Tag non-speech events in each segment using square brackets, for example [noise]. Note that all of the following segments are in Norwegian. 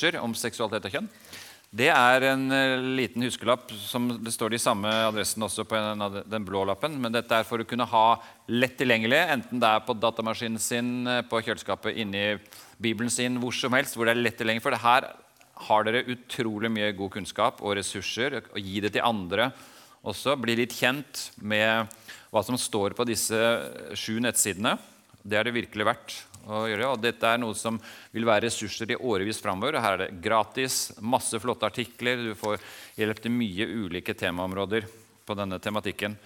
ressurser om seksualitet og kjønn. Det er en uh, liten huskelapp som det står de samme adressen også på en av den blå lappen. Men dette er for å kunne ha lett tilgjengelig, enten det er på datamaskinen sin, uh, på kjøleskapet, inni Bibelen sin, hvor som helst. hvor det er lett tilgjengelig. For det her har dere utrolig mye god kunnskap og ressurser. og Gi det til andre også. Bli litt kjent med hva som står på disse sju nettsidene. Det er det virkelig verdt å gjøre. og Dette er noe som vil være ressurser i årevis framover. Her er det gratis, masse flotte artikler. Du får hjelp til mye ulike temaområder på denne tematikken.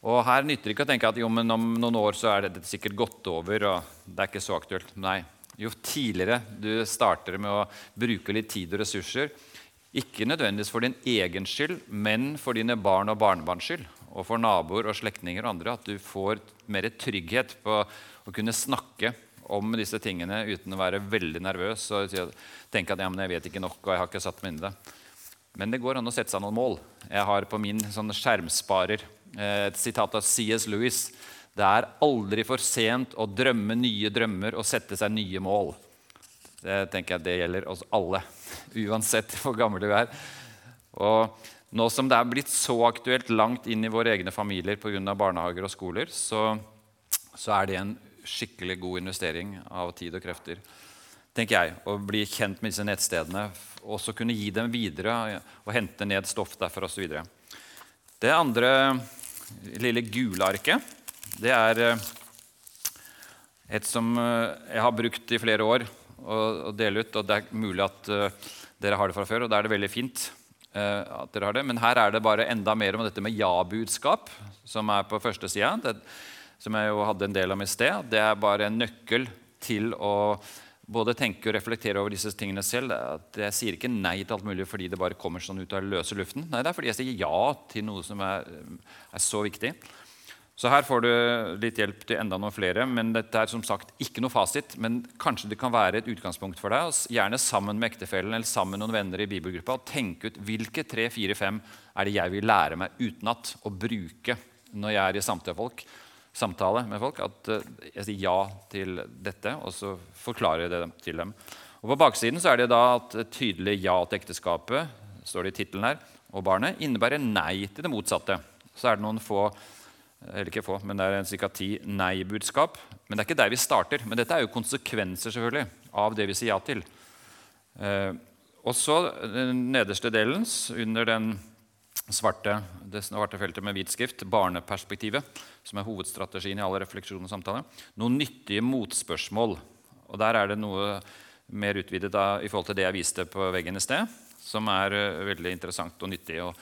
Og Her nytter det ikke å tenke at jo, om noen år så er det sikkert gått over. og det er ikke så aktuelt. Nei, Jo tidligere du starter med å bruke litt tid og ressurser, ikke nødvendigvis for din egen skyld, men for dine barn og barnebarns skyld, og for naboer og slektninger og andre, at du får mer trygghet på å kunne snakke om disse tingene uten å være veldig nervøs og tenke at ja, jeg vet ikke nok og jeg har ikke satt meg inn i det. Men det går an å sette seg noen mål. Jeg har på min sånn skjermsparer eh, et sitat av C.S. Lewis. Det er aldri for sent å drømme nye drømmer og sette seg nye mål. Det tenker jeg det gjelder oss alle, uansett hvor gamle vi er. Og nå som det er blitt så aktuelt langt inn i våre egne familier pga. barnehager og skoler, så, så er det en skikkelig god investering av tid og krefter. tenker jeg, Å bli kjent med disse nettstedene og så kunne gi dem videre og hente ned stoff derfra osv. Det andre lille gule arket, det er eh, et som eh, jeg har brukt i flere år å, dele ut. og Det er mulig at uh, dere har det fra før, og da er det veldig fint. At dere har det. Men her er det bare enda mer om dette med ja-budskap, som er på første sida. Som jeg jo hadde en del om i sted. Det er bare en nøkkel til å både tenke og reflektere over disse tingene selv. At jeg sier ikke nei til alt mulig fordi det bare kommer sånn ut av løse luften. Nei, det er fordi jeg sier ja til noe som er, er så viktig. Så her får du litt hjelp til enda noen flere. men Dette er som sagt ikke noe fasit, men kanskje det kan være et utgangspunkt for deg. Gjerne sammen med ektefellen eller sammen med noen venner i bibelgruppa. og Tenk ut hvilke tre, fire, fem er det jeg vil lære meg utenat å bruke når jeg er i samtale, samtale med folk. At eh, jeg sier ja til dette, og så forklarer jeg det til dem. Og På baksiden så er det da at et tydelig ja til ekteskapet står det i tittelen her, og barnet innebærer nei til det motsatte. Så er det noen få eller ikke få, men det er ca. ti nei-budskap. Men det er ikke der vi starter. Men dette er jo konsekvenser selvfølgelig av det vi sier ja til. Eh, og så den nederste delen, under den svarte, det svarte feltet med hvit skrift, barneperspektivet, som er hovedstrategien i alle refleksjoner og samtaler. Noen nyttige motspørsmål. Og Der er det noe mer utvidet da, i forhold til det jeg viste på veggen i sted, som er uh, veldig interessant og nyttig. Og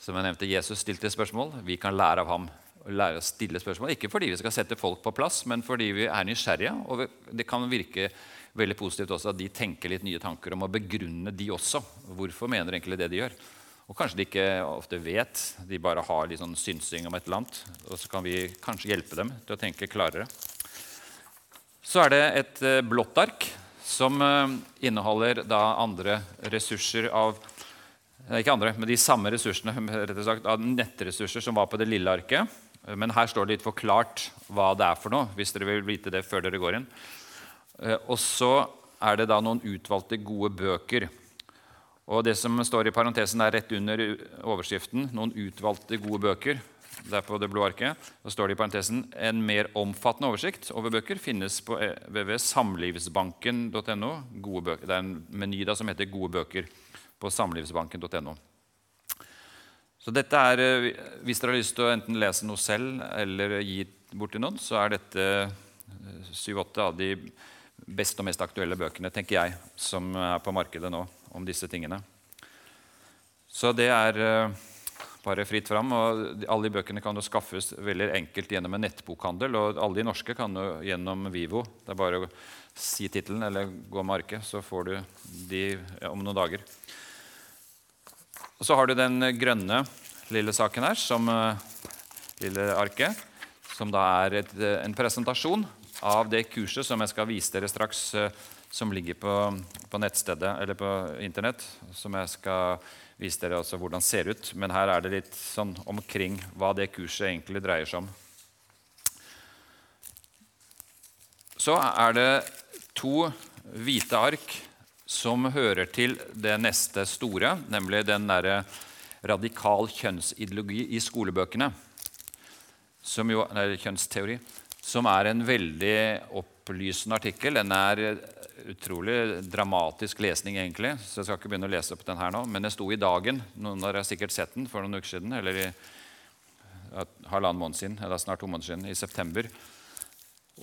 som jeg nevnte, Jesus stilte spørsmål. Vi kan lære av ham lære å stille spørsmål. Ikke fordi vi skal sette folk på plass, men fordi vi er nysgjerrige. Og det kan virke veldig positivt også at de tenker litt nye tanker om å begrunne de også. Hvorfor mener egentlig det de gjør? Og kanskje de ikke ofte vet. De bare har litt sånn synsing om et eller annet. Og så kan vi kanskje hjelpe dem til å tenke klarere. Så er det et eh, blått ark som eh, inneholder da andre ressurser av ikke andre, men de samme ressursene rett og slett, av nettressurser som var på det lille arket. Men her står det litt forklart hva det er for noe, hvis dere vil vite det før dere går inn. Eh, og så er det da noen utvalgte gode bøker. Og det som står i parentesen er rett under overskriften 'Noen utvalgte gode bøker'. Der på det blå arket. Så står det i parentesen 'En mer omfattende oversikt over bøker finnes på www.samlivsbanken.no'. Det er en meny da som heter 'Gode bøker' på samlivsbanken.no. Så dette er, eh, Hvis dere har lyst til å enten lese noe selv eller gi bort til noen, så er dette eh, syv-åtte av de beste og mest aktuelle bøkene tenker jeg, som er på markedet nå om disse tingene. Så det er eh, bare fritt fram. og Alle de bøkene kan jo skaffes veldig enkelt gjennom en nettbokhandel. Og alle de norske kan jo gjennom Vivo. Det er bare å si tittelen eller gå market, så får du de om noen dager. Og så har du den grønne lille saken her, som uh, lille arket, som da er et, uh, en presentasjon av det kurset som jeg skal vise dere straks, som ligger på, på, nettstedet eller på Internett. Som jeg skal vise dere også hvordan det ser ut. Men her er det litt sånn omkring hva det kurset egentlig dreier seg om. Så er det to hvite ark som hører til det neste store, nemlig den derre radikal kjønnsideologi i skolebøkene, som jo, nei, kjønnsteori, som er en veldig opplysende artikkel. Den er utrolig dramatisk lesning, egentlig, så jeg skal ikke begynne å lese opp den her nå. Men den sto i Dagen. Noen av dere har sikkert sett den for noen uker siden. eller i halvannen måned siden, eller snart to måneder siden, i september.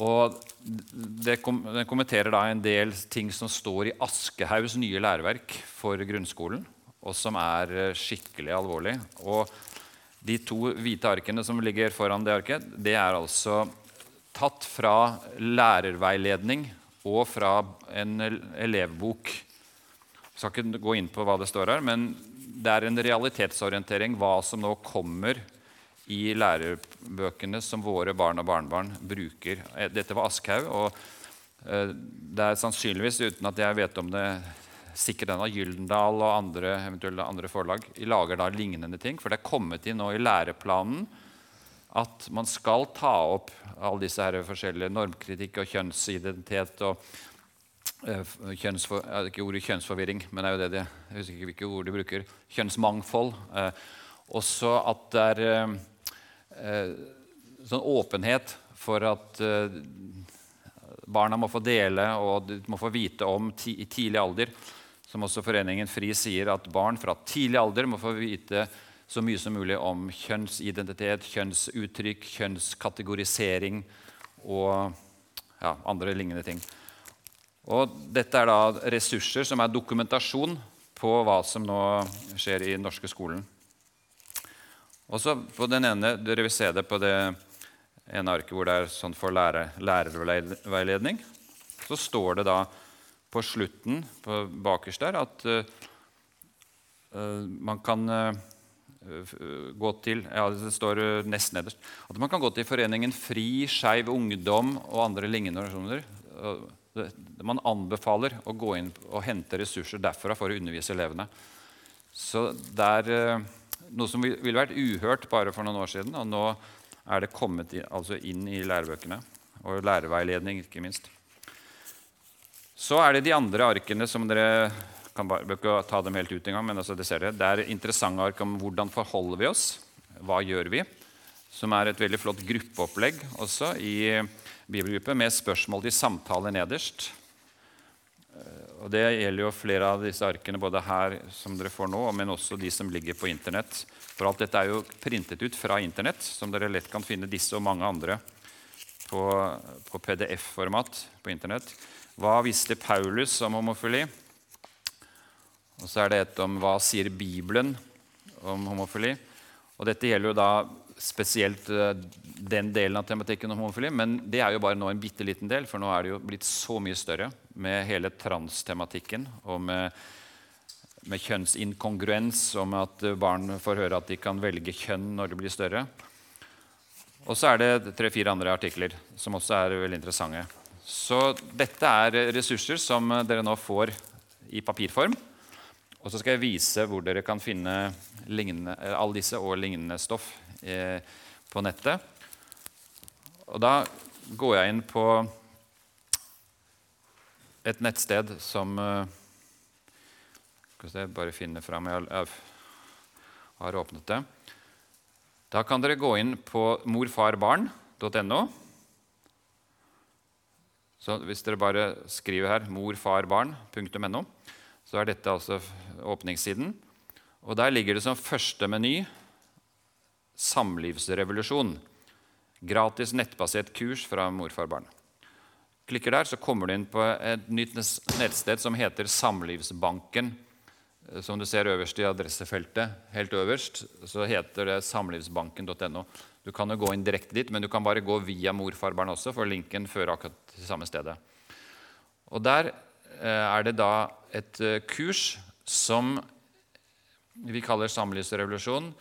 Og det kom, Den kommenterer da en del ting som står i Aschehougs nye læreverk for grunnskolen, og som er eh, skikkelig alvorlig. Og De to hvite arkene som ligger foran det arket, det er altså tatt fra lærerveiledning og fra en elevbok. Jeg skal ikke gå inn på hva det står her, men det er en realitetsorientering hva som nå kommer i lærebøkene som våre barn og barnebarn bruker. Eh, dette var Aschhaug, og eh, det er sannsynligvis, uten at jeg vet om det sikkert den av Gyldendal og andre, eventuelle andre forlag lager da lignende ting. For det er kommet inn nå i læreplanen at man skal ta opp alle disse her forskjellige normkritikk og kjønnsidentitet og uh, kjønnsfor, Ikke ordet kjønnsforvirring, men det er jo det de, jeg husker ikke hvilke ord de bruker. Kjønnsmangfold. Uh, også at det er Eh, sånn åpenhet for at eh, barna må få dele og må få vite om i tidlig alder. Som også Foreningen FRI sier, at barn fra tidlig alder må få vite så mye som mulig om kjønnsidentitet, kjønnsuttrykk, kjønnskategorisering og ja, andre lignende ting. Og dette er da ressurser som er dokumentasjon på hva som nå skjer i den norske skolen. Og så på den ene, Dere vil se det på det ene arket hvor det er sånn for lære, lærerveiledning. Så står det da på slutten, på bakerst der, at uh, man kan uh, gå til ja, Det står uh, nest nederst. At man kan gå til Foreningen FRI, Skeiv Ungdom og andre lignende organisasjoner. Man anbefaler å gå inn og hente ressurser derfra for å undervise elevene. Så det er noe som ville vært uhørt bare for noen år siden. Og nå er det kommet inn, altså inn i lærebøkene. Og lærerveiledning, ikke minst. Så er det de andre arkene som dere kan bare, ikke ta dem helt ut engang, men altså det, det er interessante ark om hvordan forholder vi oss. Hva gjør vi? Som er et veldig flott gruppeopplegg også i bibelgruppe med spørsmål til samtale nederst. Og Det gjelder jo flere av disse arkene både her som dere får nå, men også de som ligger på Internett. For alt dette er jo printet ut fra Internett, som dere lett kan finne disse og mange andre på, på PDF-format på Internett. Hva visste Paulus om homofili? Og så er det et om hva sier Bibelen om homofili. Og dette gjelder jo da spesielt eh, den delen av tematikken om homofili, men det er jo bare nå en bitte liten del, for nå er det jo blitt så mye større med hele transtematikken og med, med kjønnsinkongruens, og med at barn får høre at de kan velge kjønn når de blir større. Og så er det tre-fire andre artikler som også er veldig interessante. Så dette er ressurser som dere nå får i papirform. Og så skal jeg vise hvor dere kan finne lignende, alle disse og lignende stoff eh, på nettet. Og da går jeg inn på et nettsted som eh, Skal jeg bare finne fram Jeg har åpnet det. Da kan dere gå inn på morfarbarn.no. Så hvis dere bare skriver her 'morfarbarn.no', så er dette altså åpningssiden. Og Der ligger det som første meny Samlivsrevolusjon. Gratis nettbasert kurs fra morfarbarn. Klikker der, så kommer du inn på et nytt nettsted som heter Samlivsbanken. Som du ser øverst i adressefeltet, helt øverst, så heter det samlivsbanken.no. Du kan jo gå inn direkte dit, men du kan bare gå via morfarbarn også, for linken fører akkurat til samme stedet. Og Der er det da et eh, kurs som vi kaller Samlivsrevolusjon.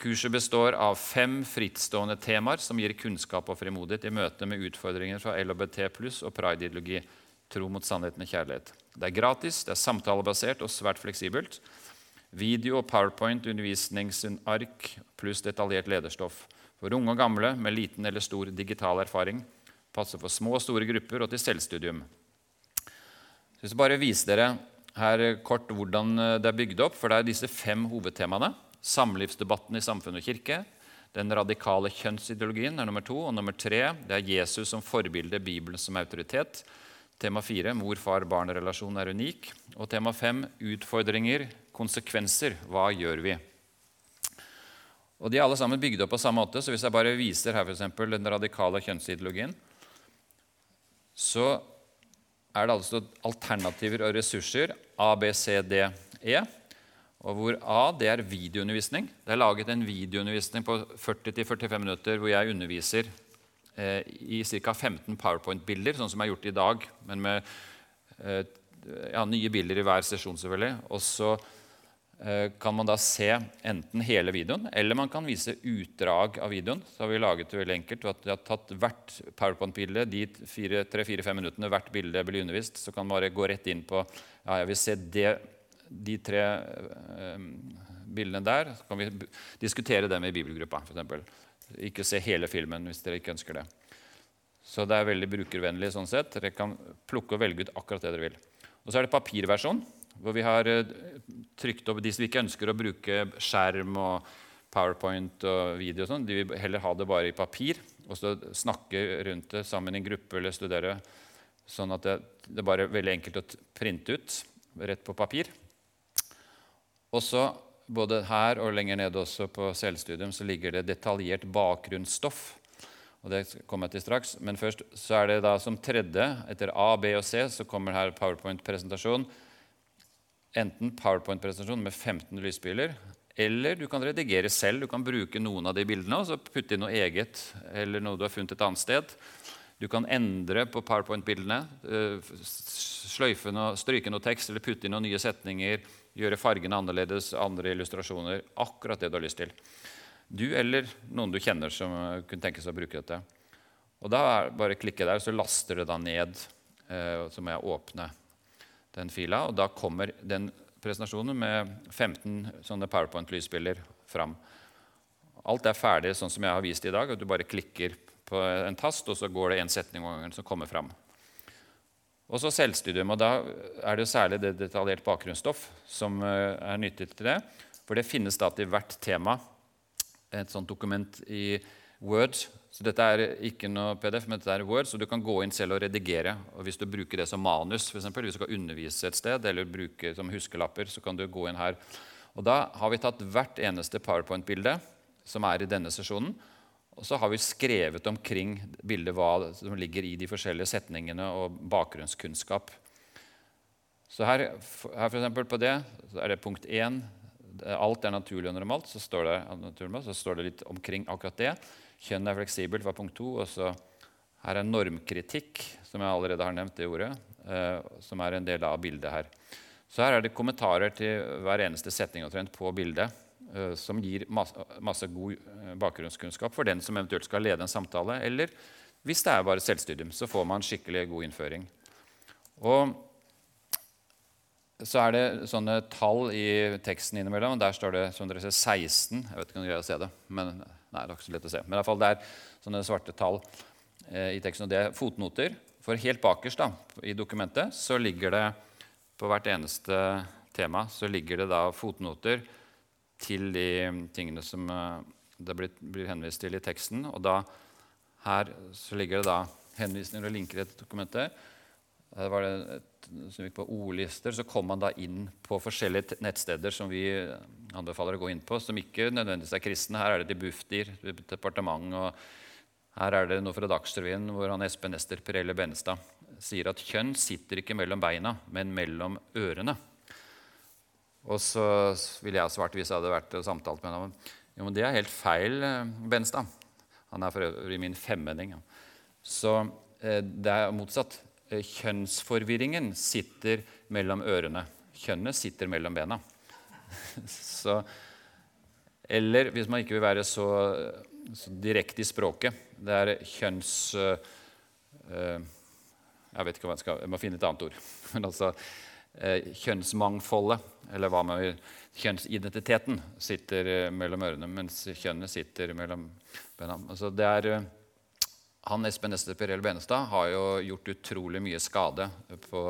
Kurset består av fem frittstående temaer som gir kunnskap og frimodighet i møte med utfordringer fra LHBT pluss og pride-ideologi. Tro mot sannheten og kjærlighet. Det er gratis, det er samtalebasert og svært fleksibelt. Video og powerpoint, undervisningsark pluss detaljert lederstoff. For unge og gamle med liten eller stor digital erfaring. Passer for små og store grupper og til selvstudium. Jeg skal bare vise dere her kort hvordan det er bygd opp. For det er disse fem hovedtemaene. Samlivsdebatten i samfunn og kirke. Den radikale kjønnsideologien er nummer to. Og nummer tre det er Jesus som forbilde, Bibelen som autoritet. Tema fire mor-far-barn-relasjon er unik. Og tema fem utfordringer, konsekvenser. Hva gjør vi? Og De er alle sammen bygd opp på samme måte. så Hvis jeg bare viser her for eksempel, den radikale kjønnsideologien, så er det altså alternativer og ressurser A, B, C, D, E. Og hvor A det er videoundervisning. Det er laget en videoundervisning på 40-45 minutter hvor jeg underviser eh, i ca. 15 powerpoint-bilder, sånn som jeg har gjort i dag, men med eh, ja, nye bilder i hver sesjon. selvfølgelig. Og så kan man da se enten hele videoen, eller man kan vise utdrag av videoen. Så har vi laget det veldig enkelt. at Vi har tatt hvert PowerPoint-bilde, de tre-fire-fem minuttene hvert bilde blir undervist. Så kan man bare gå rett inn på ja, jeg vil se det, de tre eh, bildene der. Så kan vi diskutere dem i bibelgruppa, f.eks. Ikke se hele filmen hvis dere ikke ønsker det. Så det er veldig brukervennlig sånn sett. Dere kan plukke og velge ut akkurat det dere vil. Og så er det papirversjon hvor vi har eh, trykt opp de som ikke ønsker å bruke skjerm og PowerPoint og video. og sånn, De vil heller ha det bare i papir og så snakke rundt det sammen i en gruppe eller studere. Sånn at det, det er bare veldig enkelt å printe ut rett på papir. Og så både her og lenger nede også på selvstudium så ligger det detaljert bakgrunnsstoff. Og det kommer jeg til straks. Men først så er det da som tredje, etter A, B og C, så kommer her PowerPoint-presentasjon enten PowerPoint-presentasjon med 15 lysbiler, eller du kan redigere selv. Du kan bruke noen av de bildene og så putte inn noe eget eller noe du har funnet et annet sted. Du kan endre på PowerPoint-bildene, eh, sløyfe noe, stryke noe tekst eller putte inn noen nye setninger, gjøre fargene annerledes, andre illustrasjoner. Akkurat det du har lyst til. Du eller noen du kjenner som kunne tenke seg å bruke dette. Og da er bare klikke der, så laster det da ned. Eh, så må jeg åpne den fila. Og da kommer den presentasjonen med 15 sånne PowerPoint-lysbilder fram. Alt er ferdig sånn som jeg har vist i dag. at Du bare klikker på en tast, og så går det en setning om gangen som kommer fram. Og så selvstudium. og Da er det særlig det detaljert bakgrunnsstoff som eh, er nyttig til det. For det finnes da til hvert tema et sånt dokument i Word så dette er ikke noe PDF, men dette er Word, så du kan gå inn selv og redigere. Og Hvis du bruker det som manus, for eksempel, hvis du skal undervise et sted, eller bruke som huskelapper, så kan du gå inn her. Og Da har vi tatt hvert eneste PowerPoint-bilde som er i denne sesjonen. Og så har vi skrevet omkring bildet hva som ligger i de forskjellige setningene og bakgrunnskunnskap. Så her, her for på det så er det punkt 1. Alt er naturlig og normalt. Så står det, så står det litt omkring akkurat det. Kjønn er fleksibelt var punkt to. Og så her er normkritikk, som jeg allerede har nevnt det ordet, eh, som er en del av bildet her. Så her er det kommentarer til hver eneste setning på bildet, eh, som gir masse, masse, god eh, bakgrunnskunnskap for den som eventuelt skal lede en samtale. Eller hvis det er bare selvstudium, så får man skikkelig god innføring. Og så er det sånne tall i teksten innimellom. Der står det som dere ser, 16. Jeg vet ikke om dere greier å se det. men Nei, det er ikke så lett å se. Men i fall, det er sånne svarte tall eh, i teksten. Og det er fotnoter. For helt bakerst da, i dokumentet så ligger det på hvert eneste tema så ligger det da fotnoter til de tingene som eh, det blir, blir henvist til i teksten. Og da, her så ligger det da henvisninger og linker til dokumentet. Her var det et, som gikk på ordlister, så kom man da inn på forskjellige nettsteder som vi anbefaler å gå inn på, som ikke nødvendigvis er kristne. Her er det til Bufdir, departement, og her er det noe fra Dagsrevyen hvor han Espen Ester Pirelle Benestad sier at kjønn sitter ikke mellom beina, men mellom ørene. Og så ville jeg svart hvis jeg hadde vært og samtalt med ham. Jo, men det er helt feil, Benstad. Benestad. Han er for øvrig min femmenning. Så eh, det er motsatt. Eh, kjønnsforvirringen sitter mellom ørene. Kjønnet sitter mellom bena. Så, eller hvis man ikke vil være så, så direkte i språket Det er kjønns... Uh, jeg vet ikke hva jeg skal Jeg må finne et annet ord. [laughs] Men altså uh, kjønnsmangfoldet, eller hva man Kjønnsidentiteten sitter uh, mellom ørene, mens kjønnet sitter mellom bena. Altså, det er han Espen Ester Perel Benestad har jo gjort utrolig mye skade på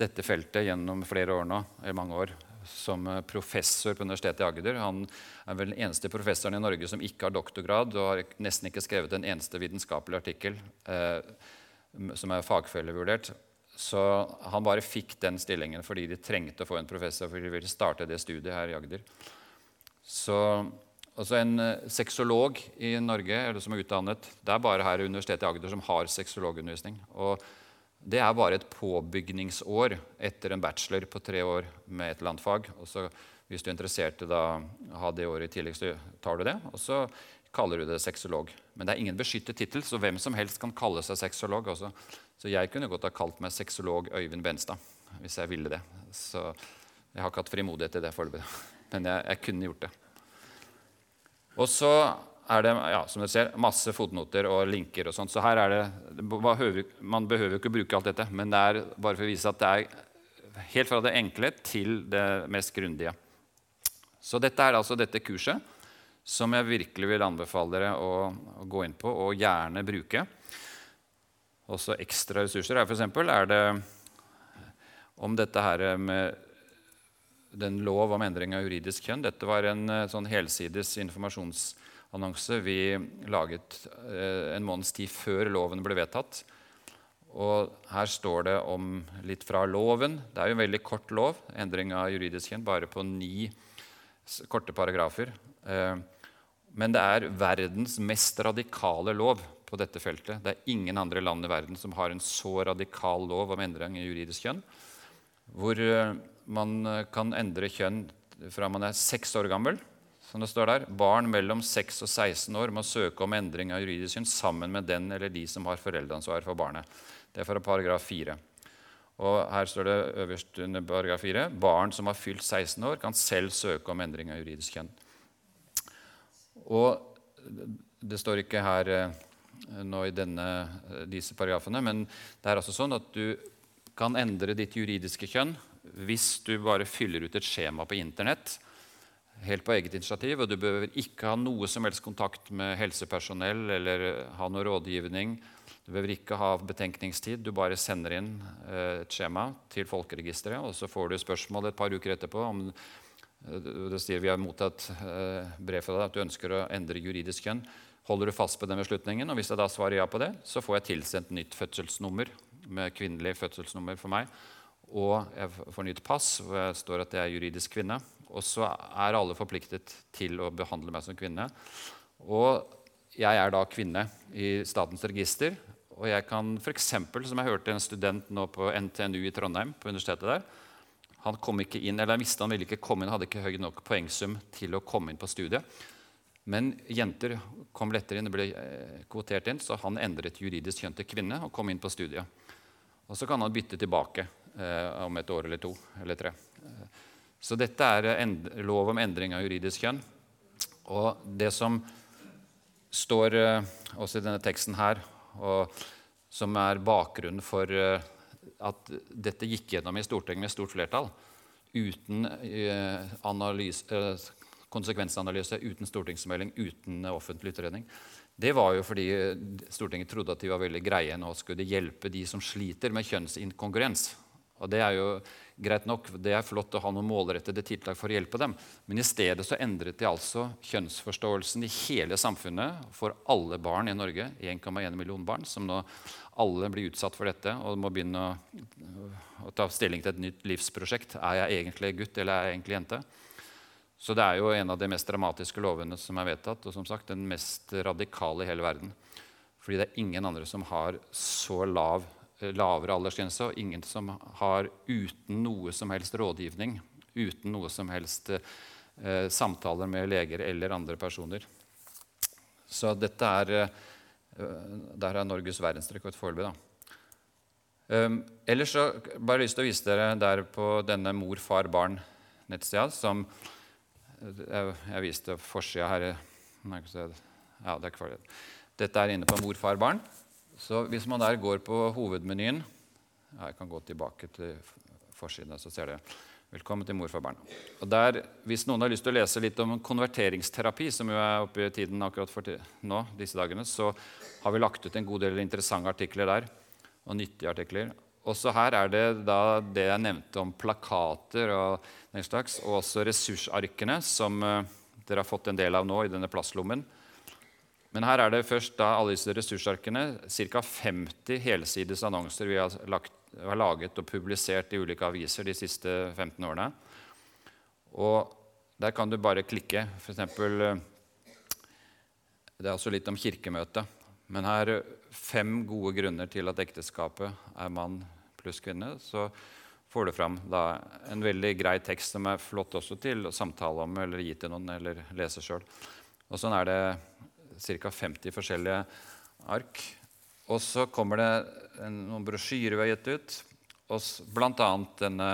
dette feltet gjennom flere år nå, i mange år, som eh, professor på Universitetet i Agder. Han er vel den eneste professoren i Norge som ikke har doktorgrad, og har nesten ikke skrevet en eneste vitenskapelig artikkel eh, som er fagfellevurdert. Så han bare fikk den stillingen fordi de trengte å få en professor. fordi de ville starte det studiet her i Agder. Så også En uh, sexolog i Norge eller som er utdannet, det er bare her i Universitetet i Agder som har sexologundervisning. Og det er bare et påbygningsår etter en bachelor på tre år med et eller annet fag. Og så, hvis du er interessert i å ha det året i tillegg, så tar du det. Og så kaller du det sexolog. Men det er ingen beskyttet tittel, så hvem som helst kan kalle seg sexolog. Også. Så jeg kunne godt ha kalt meg sexolog Øyvind Benstad hvis jeg ville det. Så jeg har ikke hatt frimodighet til det foreløpig. [laughs] Men jeg, jeg kunne gjort det. Og så er det ja, som dere ser, masse fotnoter og linker. og sånt. Så her er det, Man behøver ikke bruke alt dette, men det er bare for å vise at det er helt fra det enkle til det mest grundige. Så dette er altså dette kurset som jeg virkelig vil anbefale dere å, å gå inn på og gjerne bruke. Også ekstra ressurser. Her eksempel, er det om dette her med den lov om endring av juridisk kjønn. Dette var en eh, sånn helsides informasjonsannonse vi laget eh, en måneds tid før loven ble vedtatt. Og her står det om litt fra loven. Det er jo en veldig kort lov. Endring av juridisk kjønn bare på ni korte paragrafer. Eh, men det er verdens mest radikale lov på dette feltet. Det er ingen andre land i verden som har en så radikal lov om endring av juridisk kjønn. Hvor man eh, kan endre kjønn fra man er seks år gammel. Som det står der. Barn mellom 6 og 16 år må søke om endring av juridisk kjønn sammen med den eller de som har foreldreansvar for barnet. Det er fra paragraf 4. Og her står det øverst under paragraf 4 barn som har fylt 16 år, kan selv søke om endring av juridisk kjønn. Og Det står ikke her eh, nå i denne, eh, disse paragrafene, men det er altså sånn at du kan endre ditt juridiske kjønn hvis du bare fyller ut et skjema på Internett helt på eget initiativ, og du behøver ikke ha noe som helst kontakt med helsepersonell eller ha noe rådgivning. Du behøver ikke ha betenkningstid. Du bare sender inn eh, et skjema til Folkeregisteret, og så får du spørsmål et par uker etterpå om eh, det sier vi har mottatt eh, brev fra deg at du ønsker å endre juridisk kjønn. Holder du fast på den beslutningen? Og hvis jeg da svarer ja på det, så får jeg tilsendt nytt fødselsnummer med kvinnelig fødselsnummer for meg og jeg får nytt pass hvor jeg står at jeg er juridisk kvinne. Og så er alle forpliktet til å behandle meg som kvinne. Og jeg er da kvinne i Statens register. Og jeg kan f.eks., som jeg hørte en student nå på NTNU i Trondheim, på universitetet der, han kom ikke inn, eller jeg visste han ville ikke komme inn, hadde ikke høy nok poengsum til å komme inn på studiet. Men jenter kom lettere inn og ble eh, kvotert inn, så han endret juridisk kjønn til kvinne og kom inn på studiet. Og så kan han bytte tilbake om et år eller to eller tre. Så dette er lov om endring av juridisk kjønn. Og det som står eh, også i denne teksten her, og som er bakgrunnen for eh, at dette gikk gjennom i Stortinget med stort flertall, uten eh, analyse, eh, konsekvensanalyse, uten stortingsmelding, uten offentlig utredning, det var jo fordi Stortinget trodde at de var veldig greie. Nå skulle hjelpe de som sliter med kjønnsinkongruens. Og Det er jo greit nok, det er flott å ha noen målrettede tiltak for å hjelpe dem. Men i stedet så endret de altså kjønnsforståelsen i hele samfunnet for alle barn i Norge. 1,1 million barn, som nå alle blir utsatt for dette og må begynne å, å, ta stilling til et nytt livsprosjekt. Er jeg egentlig gutt eller er jeg egentlig jente? Så det er jo en av de mest dramatiske lovene som er vedtatt, og som sagt den mest radikale i hele verden. Fordi det er ingen andre som har så lav lavere aldersgrense, og ingen som har uten noe som helst rådgivning, uten noe som helst eh, samtaler med leger eller andre personer. Så dette er eh, Der er Norges verdensrekord foreløpig. Um, ellers så bare lyst til å vise dere der på denne mor-far-barn-nettsida som jeg, jeg viste forsida her ja, det er Dette er inne på mor-far-barn. Så hvis man der går på hovedmenyen Jeg kan gå tilbake til forsiden, så ser dere. Velkommen til Mor for barn. Og der, hvis noen har lyst til å lese litt om konverteringsterapi, som jo er oppe i tiden akkurat for nå, disse dagene, så har vi lagt ut en god del interessante artikler der. Og nyttige artikler. også her er det da det jeg nevnte om plakater og den slags, og også ressursarkene, som eh, dere har fått en del av nå i denne plastlommen. Men her er det først da alle disse ressursarkene, ca. 50 helsides annonser vi har, lagt, har, laget og publisert i ulike aviser de siste 15 årene. Og der kan du bare klikke. For eksempel, eh, det er også litt om kirkemøtet. Men her fem gode grunner til at ekteskapet er mann pluss kvinne. Så får du fram da, en veldig grei tekst som er flott også til å samtale om eller gi til noen eller lese sjøl. Og sånn er det ca. 50 forskjellige ark. Og så kommer det en, noen brosjyrer vi har gitt ut, og bl.a. denne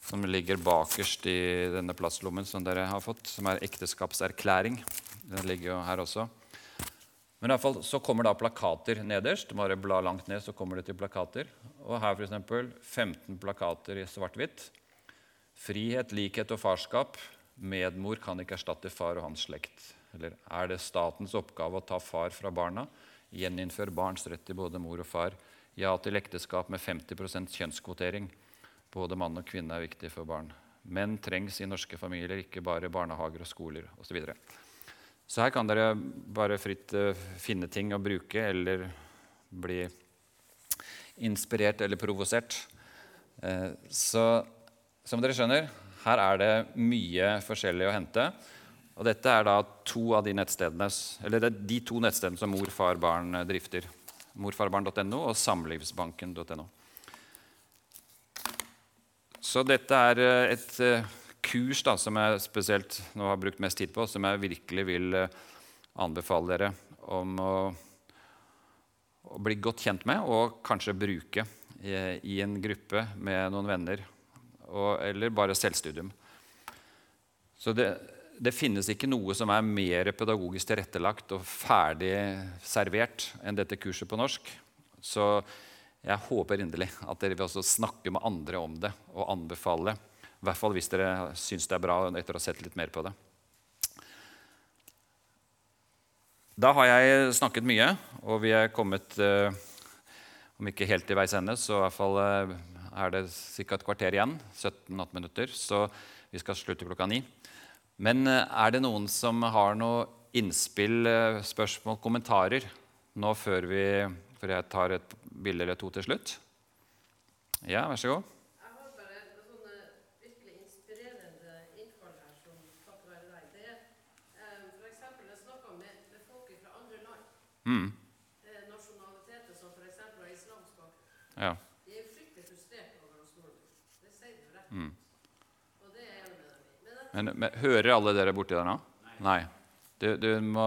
som ligger bakerst i denne plastlommen som dere har fått, som er ekteskapserklæring. Den ligger jo her også. Men i alle fall så kommer da plakater nederst. Bare bla langt ned, så kommer det til plakater. Og her f.eks. 15 plakater i svart-hvitt. Frihet, likhet og farskap. Medmor kan ikke erstatte far og hans slekt. Eller er det statens oppgave å ta far fra barna? Gjeninnfør barns rett til både mor og far. Ja til ekteskap med 50% kjønnskvotering. Både mann og kvinne er viktig for barn. Menn trengs i norske familier, ikke bare barnehager og skoler osv. Så så her kan dere bare fritt uh, finne ting å bruke eller bli inspirert eller provosert. Uh, så som dere skjønner, her er det mye forskjellig å hente. Og dette er da to av de nettstedene, eller det er de to nettstedene som Mor, far, barn drifter. Morfarbarn.no og samlivsbanken.no. Så dette er eh, et kurs da, som jeg spesielt nå har brukt mest tid på, som jeg virkelig vil eh, anbefale dere om å, å bli godt kjent med og kanskje bruke i, i en gruppe med noen venner. Og, eller bare selvstudium. Så det, det, finnes ikke noe som er mer pedagogisk tilrettelagt og ferdig servert enn dette kurset på norsk. Så jeg håper inderlig at dere vil også snakke med andre om det og anbefale i hvert fall hvis dere syns det er bra etter å ha sett litt mer på det. Da har jeg snakket mye, og vi er kommet eh, Om ikke helt til veis ende, så i hvert fall eh, er det ca. et kvarter igjen. 17-18 minutter. Så vi skal slutte klokka ni. Men eh, er det noen som har noe innspill, spørsmål, kommentarer nå før, vi, For jeg tar et bilde eller to til slutt? Ja, vær så god. Mm. Nasjonaliteter som f.eks. islamsk. Ja. De er fryktelig frustrert over oss nordmenn. Det sier du rett mm. Og det er jeg enig med dem i. Men, men, hører alle dere borti der nå? Nei. Nei. Du, du må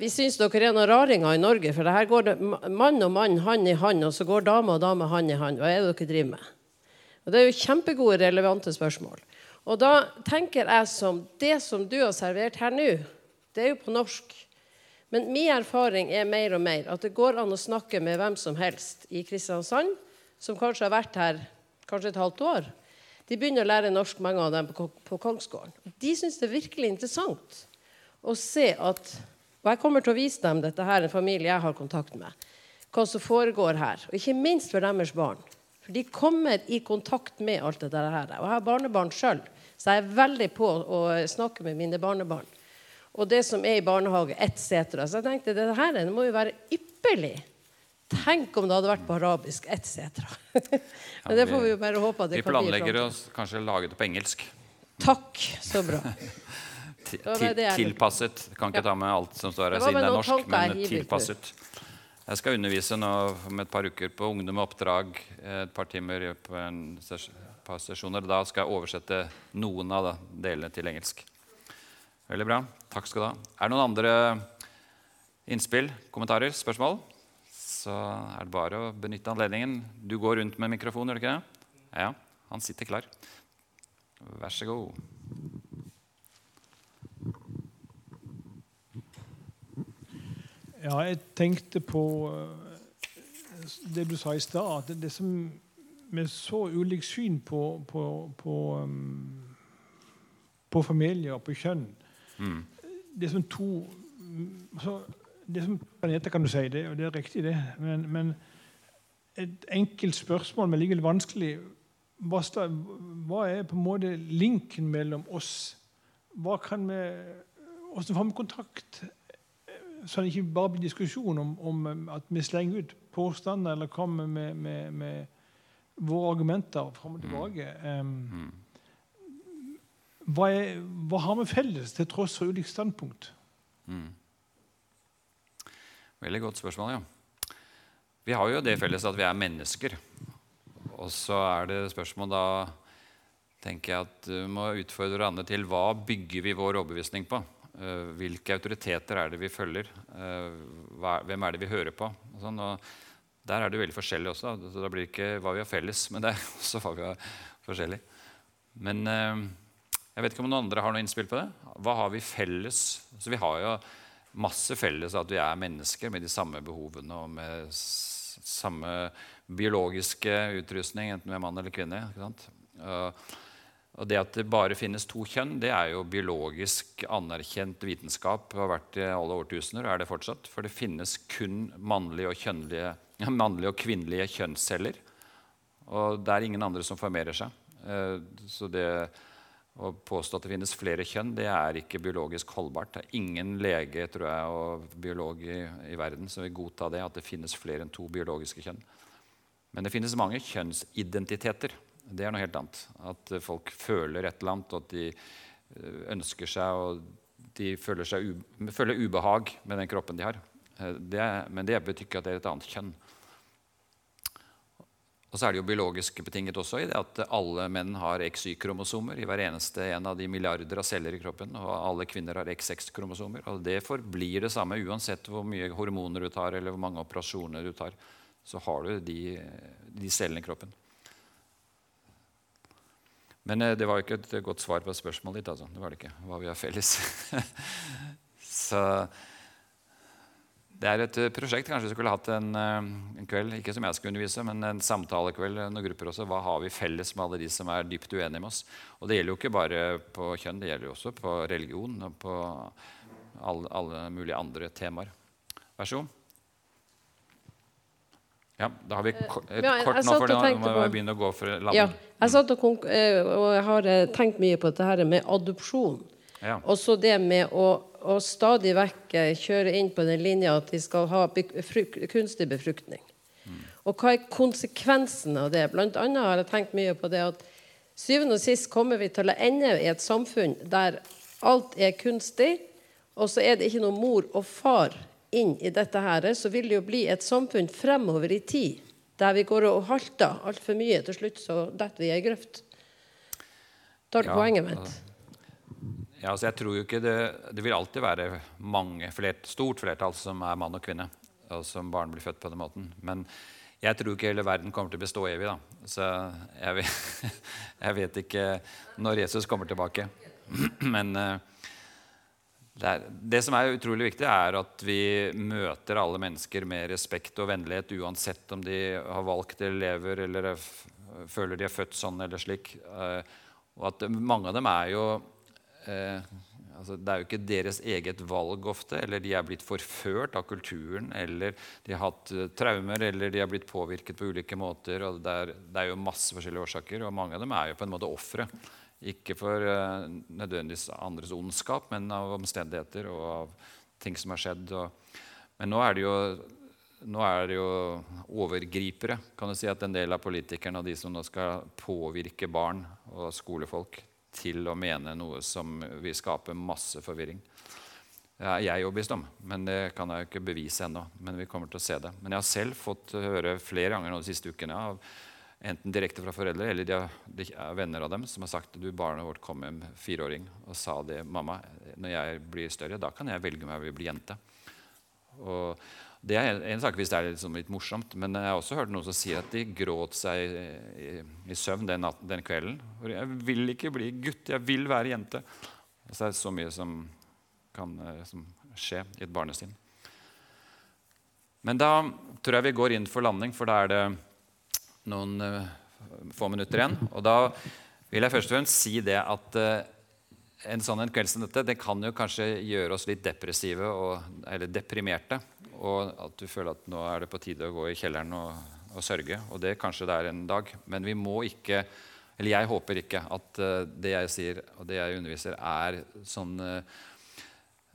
vi syns dere er noen raringer i Norge, for her går det mann og mann hand i hand, og så går dame og dame hand i hand. Hva er det dere driver med? Og Det er jo kjempegode, relevante spørsmål. Og da tenker jeg som Det som du har servert her nå, det er jo på norsk. Men min erfaring er mer og mer at det går an å snakke med hvem som helst i Kristiansand, som kanskje har vært her kanskje et halvt år. De begynner å lære norsk, mange av dem, på Kongsgården. De syns det er virkelig interessant å se at og jeg kommer til å vise dem dette her, en familie jeg har kontakt med. Hva som foregår her. Og ikke minst for deres barn. For de kommer i kontakt med alt dette her. Og jeg har barnebarn sjøl, så jeg er veldig på å snakke med mine barnebarn. Og det som er i barnehage, etc. Så jeg tenkte dette her det må jo være ypperlig. Tenk om det hadde vært på arabisk, etc. [laughs] Men det får vi jo bare håpe at det kan bli. Vi planlegger å kanskje lage det på engelsk. Takk. Så bra. [laughs] tilpasset. Kan ikke ta med alt som står her siden det er norsk, men tilpasset. Jeg skal undervise nå om et par uker på Ungdom og oppdrag. Et par timer på en par sesjoner. Da skal jeg oversette noen av delene til engelsk. Veldig bra. Takk skal du ha. Er det noen andre innspill, kommentarer, spørsmål? Så er det bare å benytte anledningen. Du går rundt med mikrofon, gjør du ikke det? Ja, han sitter klar. Vær så god. Ja, jeg tenkte på eh, det du sa i stad. At det, som med så ulikt syn på, på, på, um, på familie og på kjønn Mm. Det som to så, Det som planeter, kan du si. Det, og det er riktig, det. Men, men et enkelt spørsmål, men likevel vanskelig. Hva, hva er på en måte linken mellom oss? Hva kan vi Hvordan får vi kontakt? Så det ikke bare blir diskusjon om, om at vi slenger ut påstander eller kommer med, med, med våre argumenter fram og tilbake. Um, hva, er, hva har vi felles, til tross for ulikt standpunkt? Veldig godt spørsmål, ja. Vi har jo det felles at vi er mennesker. Og så er det spørsmål da tenker jeg at du må utfordre hverandre til hva bygger vi vår overbevisning på? Eh, Hvilke autoriteter er det vi følger? Eh, Hvem er det vi hører på? Og sånn, og der er det veldig forskjellig også. Så da blir det ikke hva vi har felles, men det er [laughs] også hva vi har forskjellig. Men eh, jeg vet ikke om noen andre har noe innspill på det. Hva har vi felles? Så vi har jo masse felles at vi er mennesker med de samme behovene og med samme biologiske utrustning, enten vi er mann eller kvinne. Ikke sant? Og- det at det bare finnes to kjønn, det er jo biologisk anerkjent vitenskap. Det har vært i alle årtusener, og er det fortsatt. For det finnes kun mannlige og, kjønnlige, [laughs] og kvinnelige kjønnsceller. Og det er ingen andre som formerer seg. Eh, Så det å påstå at det finnes flere kjønn, det er ikke biologisk holdbart. Det er ingen lege tror jeg, og biolog i, i verden som vil godta det, at det finnes flere enn to biologiske kjønn. Men det finnes mange kjønnsidentiteter. Det er noe helt annet. At folk føler et eller annet, og at de eh, ønsker seg og de føler, seg u føler ubehag med den kroppen de har. Eh, Det, men det betyr ikke at det er et annet kjønn. Og så er det jo biologisk betinget også i det at alle menn har XY-kromosomer i hver eneste en av de milliarder av celler i kroppen. Og alle kvinner har XX-kromosomer. Og det forblir det samme uansett hvor mye hormoner du tar, eller hvor mange operasjoner du tar. Så har du de, de cellene i kroppen. Men eh, det var jo ikke et godt svar på spørsmålet ditt. Altså. Det var det ikke. Hva vi har felles. [laughs] så det er et eh, prosjekt. Kanskje vi skulle hatt en, eh, en kveld, ikke som jeg skulle undervise, men en samtalekveld noen grupper også. Hva har vi felles med alle de som er dypt uenige med oss? Og det gjelder jo ikke bare på kjønn, det gjelder jo også på religion og på alle, alle mulige andre temaer. Vær så god. Ja, da har vi ko- et ja, jeg- kort jeg nå, for da nå må vi begynne å gå for landet. Ja, jeg satt og, eh, og jeg har eh, tenkt mye på dette her med adopsjon. Ja. Og så det med å, å stadig vekk eh, kjøre inn på den linja at de skal ha befruk, kunstig befruktning. Og hva er konsekvensen av det? Blant annet har jeg tenkt mye på det at syvende og sist kommer vi til å ende i et samfunn der alt er kunstig, og så er det ikke noe mor og far inn i dette her, så vil det jo bli et samfunn fremover i tid der vi går og halter altfor mye. Til slutt så detter vi i ei grøft. Tar du Ja, poenget mitt. Ja, altså jeg tror jo ikke det, det vil alltid være mange, flert, stort flertall som er mann og kvinne, og som barn blir født på den måten. Men jeg tror ikke hele verden kommer til å bestå evig. da. Så jeg vet, [laughs] jeg vet ikke når Jesus kommer tilbake. [clears throat] Men eh, det, er, det som er utrolig viktig, er at vi møter alle mennesker med respekt og vennlighet, uansett om de har valgt eller lever eller er føler de er født sånn eller slik. Eh, og at mange av dem er jo eh, altså Det er jo ikke deres eget valg ofte. Eller de er blitt forført av kulturen. Eller de har hatt eh, traumer, eller de har blitt påvirket på ulike måter. og det er, det er jo masse forskjellige årsaker, og mange av dem er jo på en måte ofre. Ikke for eh, nødvendigvis andres ondskap, men av omstendigheter og av ting som har skjedd. Men nå er det jo nå er det jo overgripere, kan du si, at en del av politikerne og de som nå skal påvirke barn og skolefolk til å mene noe som vil skape masse forvirring. Det er jeg er overbevist om, men det kan jeg jo ikke bevise ennå. Men vi kommer til å se det. Men jeg har selv fått høre flere ganger de siste ukene av enten direkte fra foreldre eller de, har- de er venner av dem som har sagt du, barnet vårt kom med fireåring og sa det. Mamma, når jeg blir større, da kan jeg velge om jeg vil bli jente. Og det er en- en sak hvis det er liksom litt morsomt, men jeg har også hørt noen som sier at de gråt seg i, i søvn den, natten, den kvelden. Hvor jeg vil ikke bli gutt, jeg vil være jente. Så det er så mye som kan eh, som skje i et barnesinn. Men da tror jeg vi går inn for landing, for da er det noen uh, få minutter igjen. Og da vil jeg først og fremst si det at uh, en sånn en kveld som dette det kan jo kanskje gjøre oss litt depressive og, eller deprimerte. Og at du føler at nå er det på tide å gå i kjelleren og, og sørge. Og det kanskje det er en dag. Men vi må ikke Eller jeg håper ikke at uh, det jeg sier og det jeg underviser, er sånn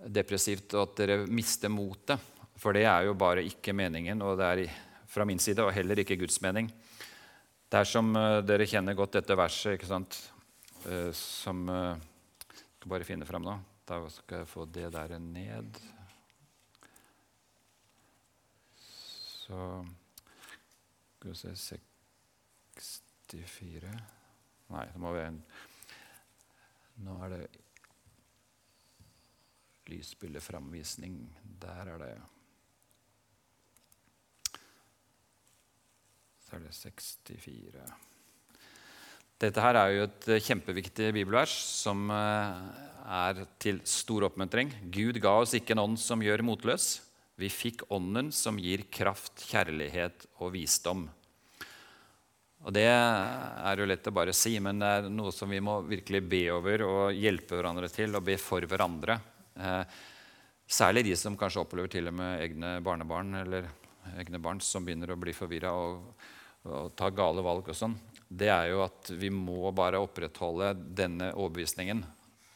depressivt og at dere mister motet. For det er jo bare ikke meningen, og det er fra min side og heller ikke Guds mening. Det er som dere kjenner godt dette verset, ikke sant, som skal bare finne fram nå. Da skal jeg få det der ned. Så Skal vi se 64 Nei, det må være en Nå er det lysbilledframvisning. Der er det Så er det 64 dette her er jo et eh, kjempeviktig bibelvers som eh, er til stor oppmuntring. Gud ga oss ikke en ånd som gjør motløs. Vi fikk ånden som gir kraft, kjærlighet og visdom. Og Det er jo lett å bare si, men det er noe som vi må virkelig be over og hjelpe hverandre til, og be for hverandre. Eh, særlig de som kanskje opplever til og med egne barnebarn eller egne barn som begynner å bli forvirra og, og ta gale valg og sånn det er jo at vi må bare opprettholde denne overbevisningen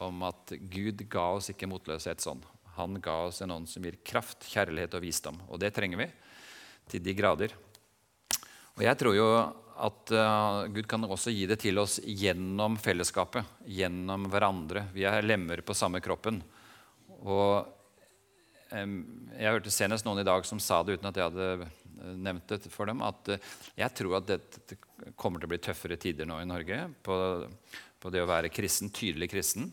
om at Gud ga oss ikke motløshet sånn. Han ga oss en ånd som gir kraft, kjærlighet og visdom. Og det trenger vi til de grader. Og jeg tror jo at uh, Gud kan også gi det til oss gjennom fellesskapet, gjennom hverandre. Vi er lemmer på samme kroppen. Og Jeg hørte senest noen i dag som sa det uten at jeg hadde nevnt det for dem, at uh, jeg tror at det kommer til å bli tøffere tider nå i Norge på, på det å være kristen, tydelig kristen.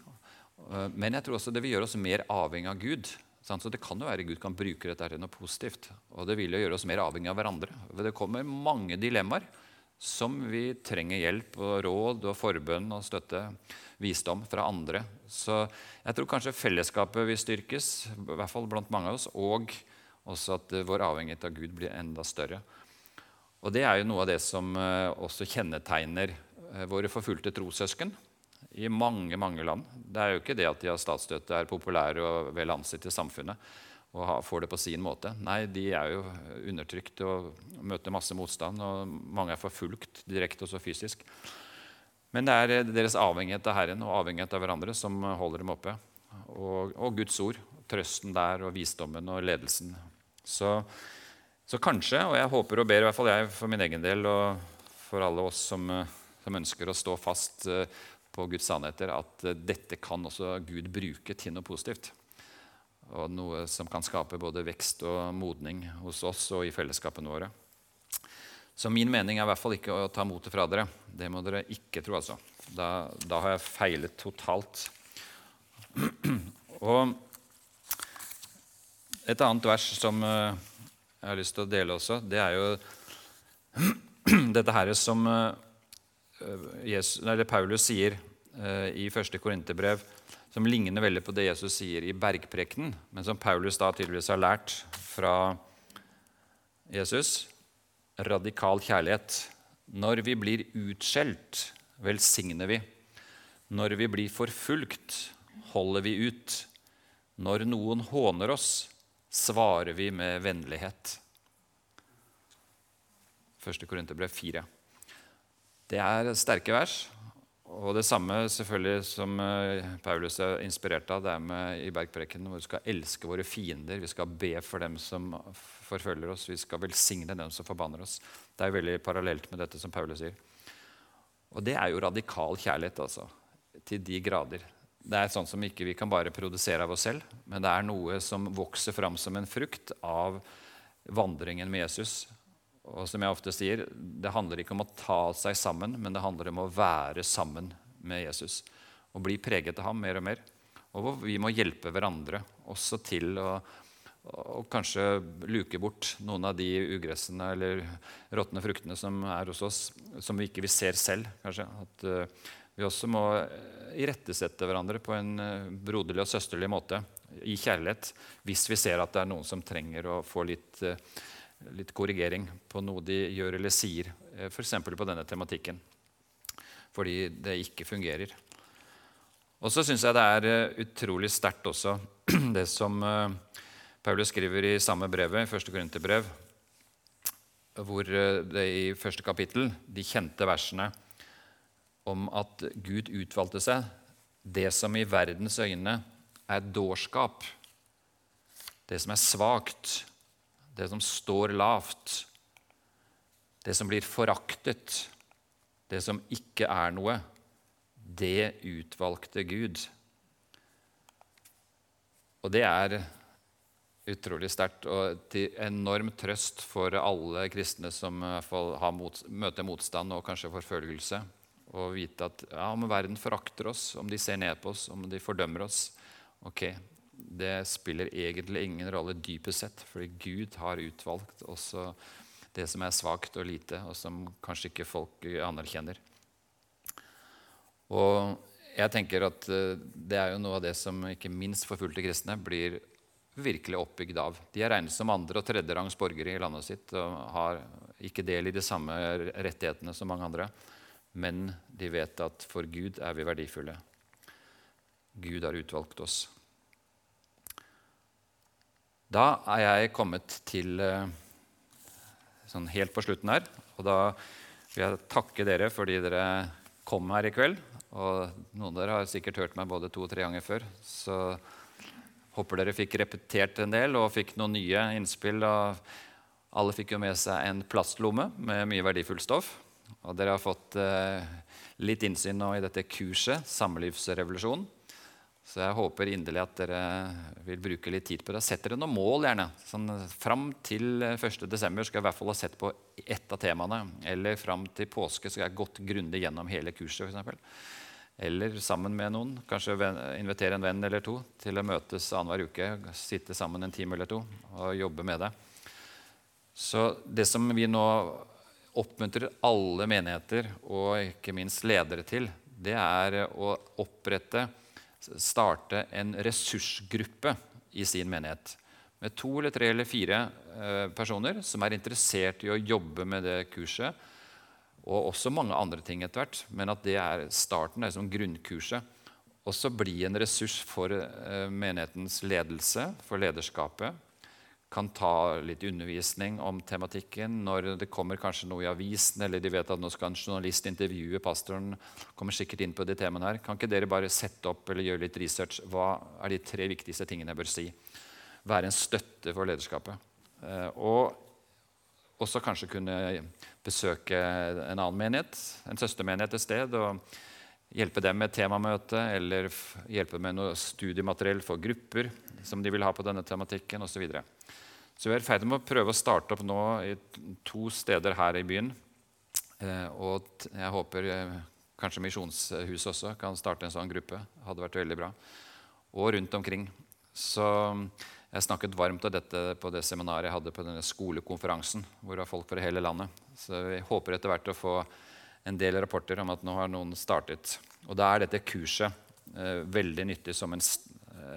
Eh, men jeg tror også det vil gjøre oss mer avhengig av Gud. Så Det kan jo være Gud kan bruke dette til noe positivt. Og det vil jo gjøre oss mer avhengig av hverandre. Det kommer mange dilemmaer som vi trenger hjelp og råd og forbønn og støtte, visdom fra andre. Så jeg tror kanskje fellesskapet vil styrkes, i hvert fall blant mange av oss, og også at vår avhengighet av Gud blir enda større. Og Det er jo noe av det som eh, også kjennetegner eh, våre forfulgte trossøsken i mange mange land. Det er jo ikke det at de har statsstøtte, er populære og vel ansett i samfunnet og får det på sin måte. Nei, de er jo undertrykt og møter masse motstand, og mange er forfulgt direkte og så fysisk. Men det er eh, deres avhengighet av Herren og avhengighet av hverandre som holder dem oppe. Og, og Guds ord, trøsten der og visdommen og ledelsen. Så så kanskje, og jeg håper og ber i hvert fall jeg for min egen del og for alle oss som, som ønsker å stå fast eh, på Guds sannheter, at eh, dette kan også Gud bruke til noe positivt. Og noe som kan skape både vekst og modning hos oss og i fellesskapene våre. Så min mening er i hvert fall ikke å ta motet fra dere. Det må dere ikke tro, altså. Da, da har jeg feilet totalt. Og et annet vers som jeg har lyst til å dele også, det er jo [clears throat] dette her som eh, Jesus, Paulus sier eh, i første Korinterbrev, som ligner veldig på det Jesus sier i bergprekenen, men som Paulus da tydeligvis har lært fra Jesus. Radikal kjærlighet. Når vi blir utskjelt, velsigner vi. Når vi blir forfulgt, holder vi ut. Når noen håner oss, svarer vi med vennlighet. 1. Korinterbrev 4. Det er sterke vers. Og det samme selvfølgelig som eh, Paulus er inspirert av, det er med i bergprekenen, hvor vi skal elske våre fiender, vi skal be for dem som forfølger oss, vi skal velsigne dem som forbanner oss. Det er veldig parallelt med dette som Paulus sier. Og det er jo radikal kjærlighet, altså. Til de grader. Det er sånn som ikke vi kan bare produsere av oss selv, men det er noe som vokser fram som en frukt av vandringen med Jesus. Og som jeg ofte sier, Det handler ikke om å ta seg sammen, men det handler om å være sammen med Jesus. Og bli preget av ham mer og mer. Og vi må hjelpe hverandre også til å og kanskje luke bort noen av de ugressene eller råtne fruktene som er hos oss, som vi ikke vi ser selv. kanskje. At uh, vi også må irettesette hverandre på en broderlig og søsterlig måte i kjærlighet hvis vi ser at det er noen som trenger å få litt, litt korrigering på noe de gjør eller sier, f.eks. på denne tematikken. Fordi det ikke fungerer. Og så syns jeg det er utrolig sterkt også [clears throat] det som Paulus skriver i samme brevet, i første Korinterbrev, hvor det i første kapittel, de kjente versene om at Gud utvalgte seg det som i verdens øyne er dårskap, det som er svakt, det som står lavt, det som blir foraktet, det som ikke er noe, det utvalgte Gud. Og det er utrolig sterkt og til enorm trøst for alle kristne som mot, møter motstand og kanskje forfølgelse Å vite at ja, om verden forakter oss, om de ser ned på oss, om de fordømmer oss Ok, det spiller egentlig ingen rolle dypest sett, fordi Gud har utvalgt også det som er svakt og lite, og som kanskje ikke folk anerkjenner. Og jeg tenker at eh, det er jo noe av det som ikke minst forfulgte kristne blir virkelig oppbygd av. De er regnet som andre- og tredjerangs borgere i landet sitt og har ikke del i de samme rettighetene som mange andre men de vet at for Gud er vi verdifulle. Gud har utvalgt oss. Da er jeg kommet til eh, sånn helt på slutten her. Og da vil jeg takke dere fordi dere kom her i kveld. Og noen av dere har sikkert hørt meg både to og tre ganger før. Så håper dere fikk repetert en del og fikk noen nye innspill. Og alle fikk jo med seg en plastlomme med mye verdifullt stoff. Og dere har fått eh, litt innsyn nå i dette kurset, Samlivsrevolusjon. Så jeg håper inderlig at dere vil bruke litt tid på det. Sett dere noen mål, gjerne. Sånn, fram til 1.12. skal jeg i hvert fall ha sett på ett av temaene. Eller fram til påske skal jeg gått grundig gjennom hele kurset. Eksempel. eller sammen med noen. Kanskje invitere en venn eller to til å møtes annenhver uke. Sitte sammen en time eller to og jobbe med det. Så det som vi nå oppmuntrer alle menigheter og ikke minst ledere til, det er å opprette, starte en ressursgruppe i sin menighet. Med to eller tre eller fire eh, personer som er interessert i å jobbe med det kurset. Og også mange andre ting etter hvert. Men at det er starten, det er som grunnkurset. Også bli en ressurs for eh, menighetens ledelse, for lederskapet kan ta litt undervisning om tematikken. Når det kommer kanskje noe i avisen, eller de vet at nå skal en journalist intervjue pastoren, kommer sikkert inn på de temaene her. Kan ikke dere bare sette opp eller gjøre litt research? Hva er de tre viktigste tingene jeg bør si? Være en støtte for lederskapet. Eh, og også kanskje kunne besøke en annen menighet, en søstermenighet et sted. og Hjelpe dem med temamøte eller hjelpe med noe studiemateriell for grupper som de vil ha på denne tematikken osv. Så, vi er i ferd med å prøve å starte opp nå i to steder her i byen. Eh, og jeg håper eh, kanskje Misjonshuset også kan starte en sånn gruppe. Hadde vært veldig bra. Og rundt omkring. Så jeg snakket varmt om dette på det seminaret jeg hadde på denne skolekonferansen, hvor det var folk fra hele landet. Så vi håper etter hvert å få en del rapporter om at nå har noen startet. Og da er dette kurset eh, veldig nyttig som en,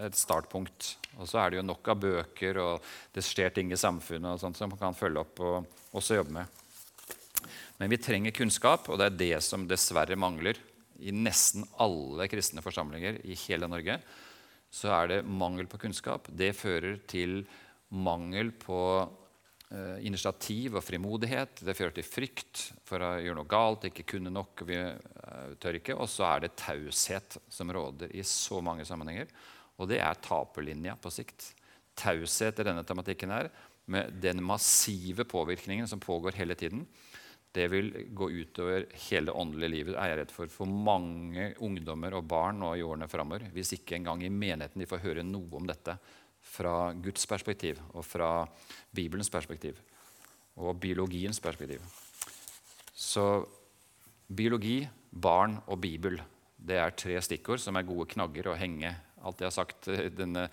et startpunkt. Og så er det jo nok av bøker, og det skjer ting i samfunnet og sånt som man kan følge opp og også jobbe med. Men vi trenger kunnskap, og det er det som dessverre mangler i nesten alle kristne forsamlinger i hele Norge. Så er det mangel på kunnskap. Det fører til mangel på Eh, initiativ og frimodighet. Det fører til frykt for å gjøre noe galt, ikke kunne nok. vi eh, tør ikke, Og så er det taushet som råder i så mange sammenhenger. Og det er taperlinja på sikt. Taushet i denne tematikken her, med den massive påvirkningen som pågår hele tiden, det vil gå utover hele åndelige livet, er jeg redd for, for mange ungdommer og barn nå i årene framover. Hvis ikke engang i menigheten de får høre noe om dette fra Guds perspektiv og fra Bibelens perspektiv og biologiens perspektiv. Så biologi, barn og Bibel det er tre stikkord som er gode knagger å henge alt jeg har sagt, denne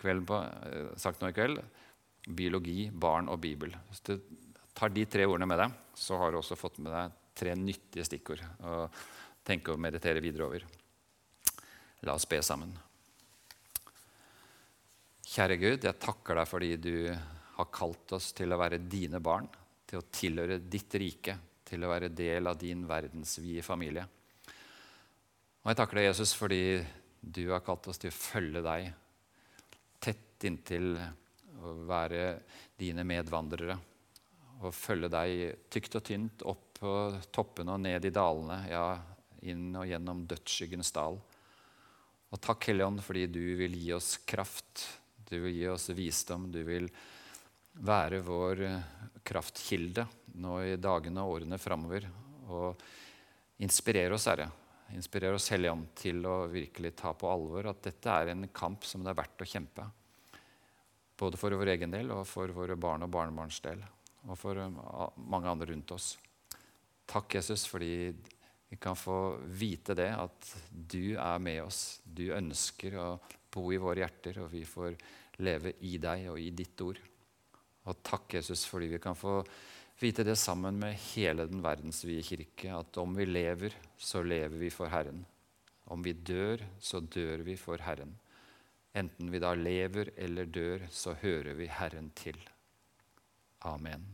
kvelden på, eh, sagt nå i kveld. Biologi, barn og Bibel. Hvis du tar de tre ordene med deg, så har du også fått med deg tre nyttige stikkord. å tenke og meditere videre over. La oss be sammen. Kjære Gud, jeg takker deg fordi du har kalt oss til å være dine barn, til å tilhøre ditt rike, til å være del av din verdensvide familie. Og jeg takker deg, Jesus, fordi du har kalt oss til å følge deg tett inntil å være dine medvandrere. Og følge deg tykt og tynt opp på toppene og ned i dalene, ja, inn og gjennom dødsskyggens dal. Og takk, Helligånd, fordi du vil gi oss kraft du vil gi oss visdom. Du vil være vår kraftkilde nå i dagene og årene framover. Og inspirere oss, Herre. Inspirere oss, Hellige Ånd, til å virkelig ta på alvor at dette er en kamp som det er verdt å kjempe. Både for vår egen del og for våre barn og barnebarns del. Og for eh, mange andre rundt oss. Takk, Jesus, fordi vi kan få vite det, at du er med oss. Du ønsker å bo i våre hjerter, og vi får leve i deg og i ditt ord. Og takk, Jesus, fordi vi kan få vite det sammen med hele den verdensvide kirke, at om vi lever, så lever vi for Herren. Om vi dør, så dør vi for Herren. Enten vi da lever eller dør, så hører vi Herren til. Amen.